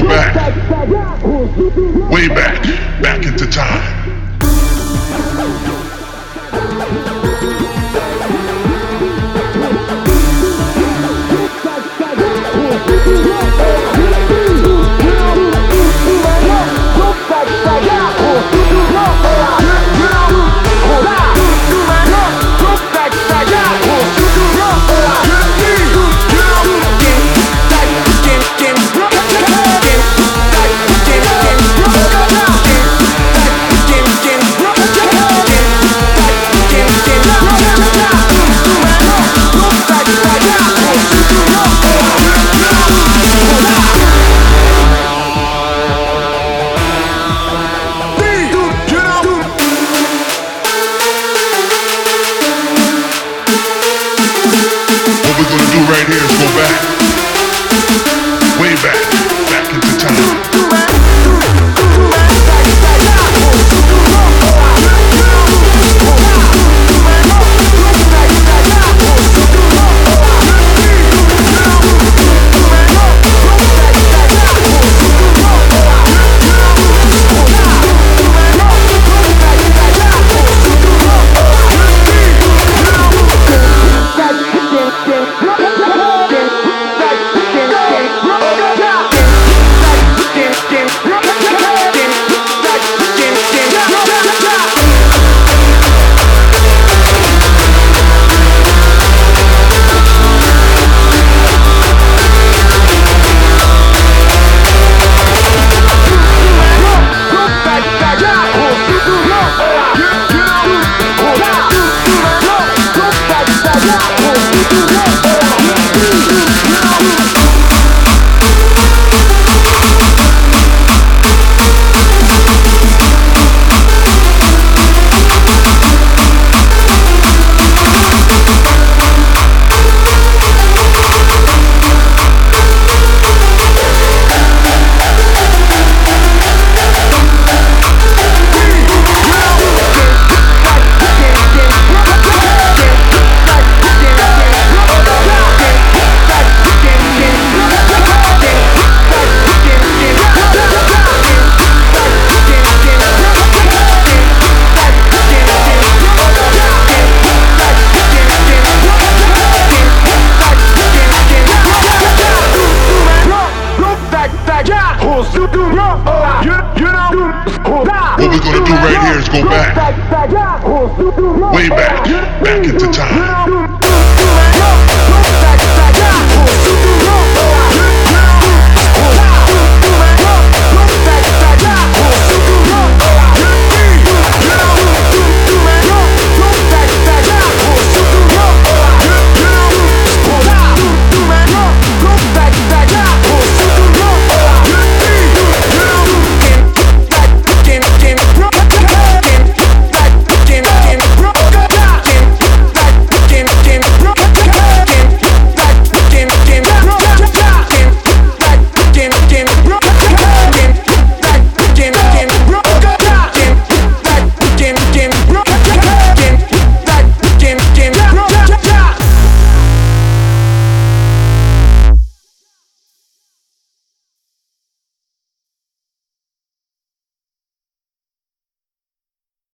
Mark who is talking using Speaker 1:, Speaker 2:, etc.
Speaker 1: go back, What we're gonna do right here is go back, way back, back into time. Do right here is go back, way back, back into time.